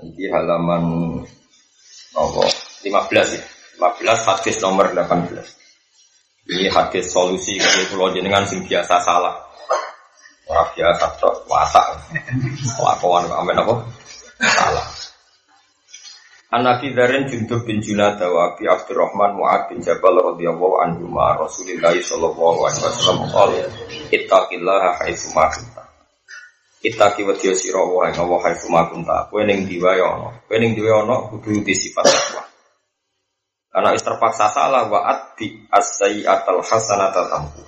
Ini halaman nomor 15 ya. 15 hadis nomor 18. Ini hadis solusi kalau pulau jenengan sing biasa salah. Orang biasa tok watak. Lakuan amen apa? Salah. An Nabi Darin Jundub bin Junada wa Abi Abdurrahman Mu'ad bin Jabal radhiyallahu anhu ma Rasulillah sallallahu alaihi wasallam qala ittaqillaha haitsu ma. Ittaqi wa sira wa ing Allah haitsu ma kunta. Kowe ning diwa ya ana. Kowe ning diwa ana kudu di sifat takwa. Karena is terpaksa salah wa atbi as-sayyi'atal hasanata tampu.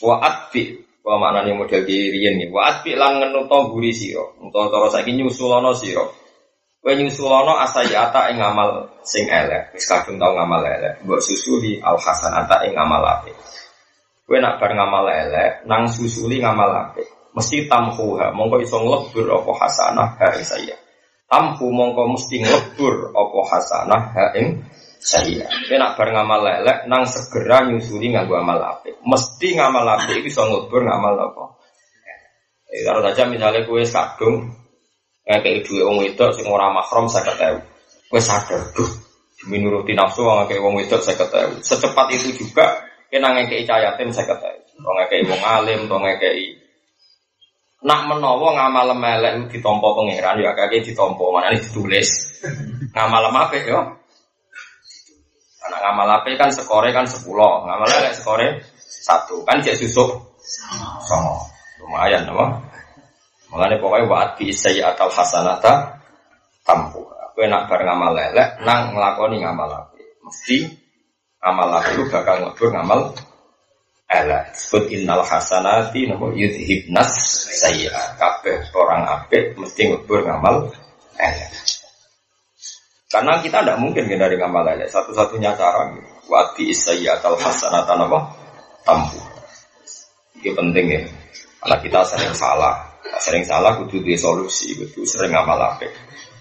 Wa atbi wa maknane model kiriyen nih. Wa atbi lan ngenuto guri sira. Utawa cara saiki nyusulana sira. Kowe nyusulana asayata ing ngamal sing elek, wis kadung tau ngamal elek, mbok susuli al hasanata ing ngamal apik. Kowe nak bar ngamal elek, nang susuli ngamal apik, mesti tamhuha, mongko iso nglebur apa hasanah ha ing saya. Tamhu mongko mesti nglebur apa hasanah ha ing saya. Kowe nak bar ngamal elek, nang segera nyusuli nganggo amal apik. Mesti ngamal apik iso nglebur ngamal apa. Eh, kalau saja misalnya kue kadung ngekei duit wong wedok sing ora mahram 50.000. Kowe sadar, duh, demi nuruti nafsu ngekei wong wedok 50.000. Secepat itu juga kena ngekei cah yatim 50.000. Wong ngekei wong alim, to ngekei Nak menawa ngamal melek ditampa pangeran ya kakek ditampa mana ditulis. Ngamal apik yo. Anak ngamal apik kan skore kan 10, ngamal elek skore 1. Kan cek susuk. Sama. Lumayan apa? Mengenai pokoknya waat bi atau hasanata tampu. Aku nak bareng ngamal lelek, nang ngelakoni ngamal api. Mesti ngamal api lu bakal ngelebur ngamal elek. Sebut innal hasanati nopo yudhibnas saya. Kabeh orang api mesti ngelebur ngamal elek. Karena kita tidak mungkin dari ngamal elek. Satu-satunya cara waat bi atau hasanata nopo tampu. Itu penting ya. Karena kita sering salah sering salah kudu di solusi kudu sering ngamal apa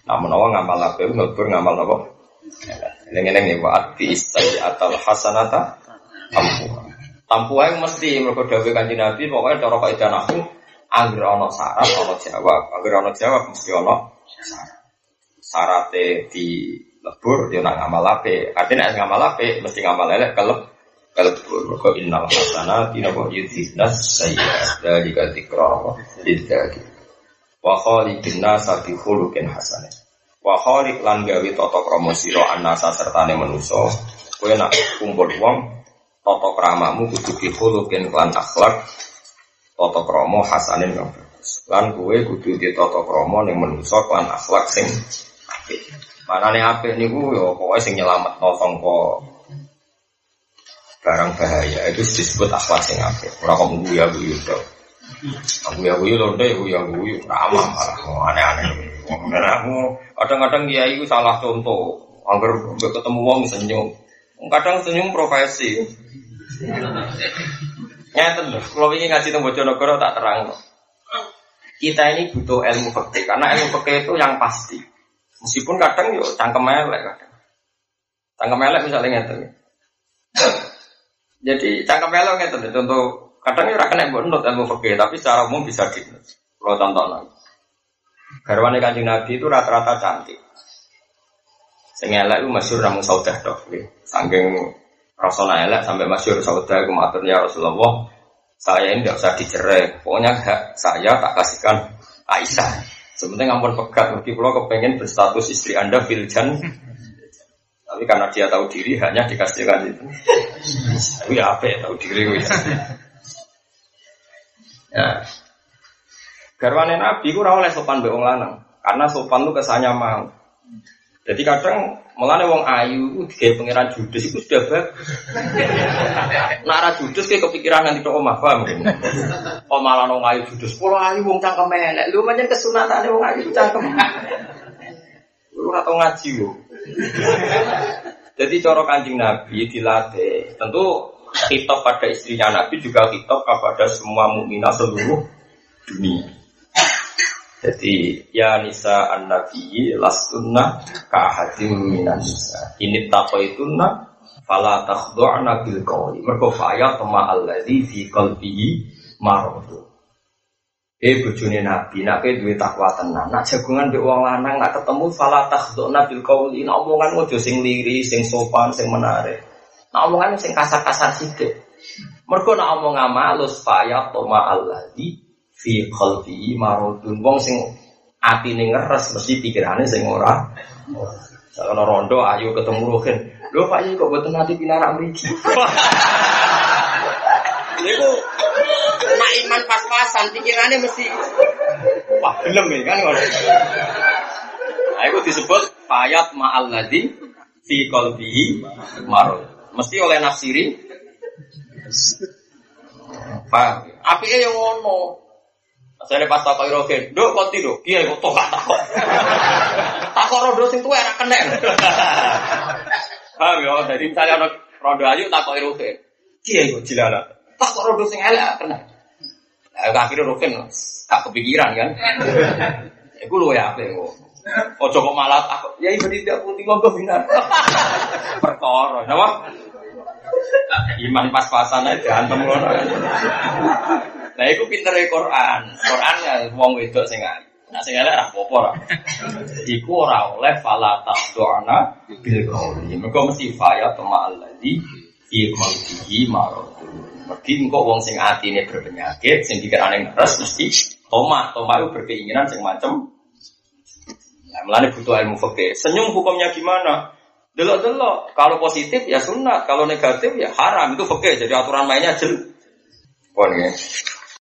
nah menawa ngamal apa ngelbur ngamal apa Eleng-eleng ya waat bi atau hasanata tampu tampu aja mesti mereka dawe kanji nabi pokoknya cara kaidah aku angger ono syarat ono jawab. Angger ono jawab mesti ono syarat. Di lebur dia nak ngamal apa artinya ngamal apa mesti ngamal elek kelep kalbur maka innal hasanati napa yudhibnas sayyi'at dalika dzikra lidzakir wa khaliqin nasa bi khuluqin hasanah. Wa khaliq lan gawe tata krama sira anasa sertane manusa. Kowe nak kumpul wong tata kramamu kudu bi khuluqin lan akhlak tata krama hasanin kang bagus lan kowe kudu di tata krama ning manusa lan akhlak sing apik manane apik niku ya pokoke sing nyelametno sangka barang bahaya itu disebut akhlak sing apik. Ora kok guyu guyu to. Aku ya guyu lonte guyu guyu ramah malah aneh-aneh. Aku kadang-kadang dia itu salah contoh. Agar ketemu wong senyum. Kadang senyum profesi. Nyata loh, kalau ingin ngaji tentang Bojonegoro tak terang. Kita ini butuh ilmu fikih karena ilmu fikih itu yang pasti. Meskipun kadang yo cangkem elek kadang. Cangkem elek misalnya ngeten. Jadi cangkem elok gitu, contoh kadang ora kena mbok nut ilmu fikih, tapi secara umum bisa di Kalau contoh lagi. Garwane kanjeng Nabi itu rata-rata cantik. Sing elek itu masyhur namung saudah tok nggih. Saking rasane elek sampai masyhur saudah iku maturnya Rasulullah, saya ini tidak usah dicerai. Pokoknya hak saya tak kasihkan Aisyah. Sebenarnya ngampun pegat, mungkin kalau kepengen berstatus istri anda filjan tapi karena dia tahu diri hanya dikasihkan itu. Tapi ya apa ya tahu diri gue. Ya. Garwane Nabi ora oleh sopan mbek wong lanang. Karena sopan tuh kesannya mau. Jadi kadang melane wong ayu ku digawe pangeran judes itu sudah bagus. Nara judes kayak kepikiran nanti tok omah paham. Oh malah wong ayu judes, pola ayu wong cangkem elek. Lu pancen kesunatane wong ayu cangkem. Lu ora tau ngaji lho. Jadi coro kanjeng Nabi dilatih. Tentu kitab pada istrinya Nabi juga kitab kepada semua mukminah seluruh dunia. Jadi ya nisa an nabi lastunna ka hadim minan nisa. Ini taqaituna fala takhdu'na bil qawli. Mergo fa ya tama allazi fi qalbihi maradu. Eh bojone Nabi, nak kowe duwe takwa tenan. Nak jagungan mbek wong lanang nak ketemu fala takhduna bil qauli. Nak omongan ojo sing liri, sing sopan, sing menarik. Nak omongan sing kasar-kasar sithik. Mergo nak omong amalus faya toma alladzi fi qalbi marodun. Wong sing atine ngeres mesti pikirane sing ora. Kalau rondo ayo ketemu Ruhin. Lho Pak ini kok boten nanti pinarak mriki. Niku nak iman pas-pasan pikirannya mesti wah gelem ya kan ngono. Nah, itu disebut fayat ma'al ladzi fi qalbihi marad. Mesti oleh nafsiri. Paham? Apike yang ngono. Saya pas takok iroke, "Nduk konti nduk." Kiai kok tok takok. Takok rondo sing tuwa ora kena. Paham ya? Jadi misalnya ana rondo ayu takok iroke. Kiai kok jilala. Takok rondo sing elek kena. Lah akhirnya Rukin tak kepikiran kan. Iku lu ya apa kok. Ojo kok malah takut. Ya ibu tidak putih monggo binar. Perkara, napa? Iman pas-pasan aja antem ngono. Lah iku pintere Quran. Quran ya wong wedok sing ayu. Nah sing elek ra apa-apa ra. Iku ora oleh fala taqduna bil qauli. Mergo mesti faya tama alladzi fi qalbihi marad. Mergi engko wong sing atine berpenyakit, sing pikirane ngeres mesti toma. Toma itu berkeinginan sing macem. Nah, melane butuh ilmu fikih. Senyum hukumnya gimana? Delok-delok. Kalau positif ya sunat, kalau negatif ya haram. Itu fikih. Jadi aturan mainnya jelas. Pon ya.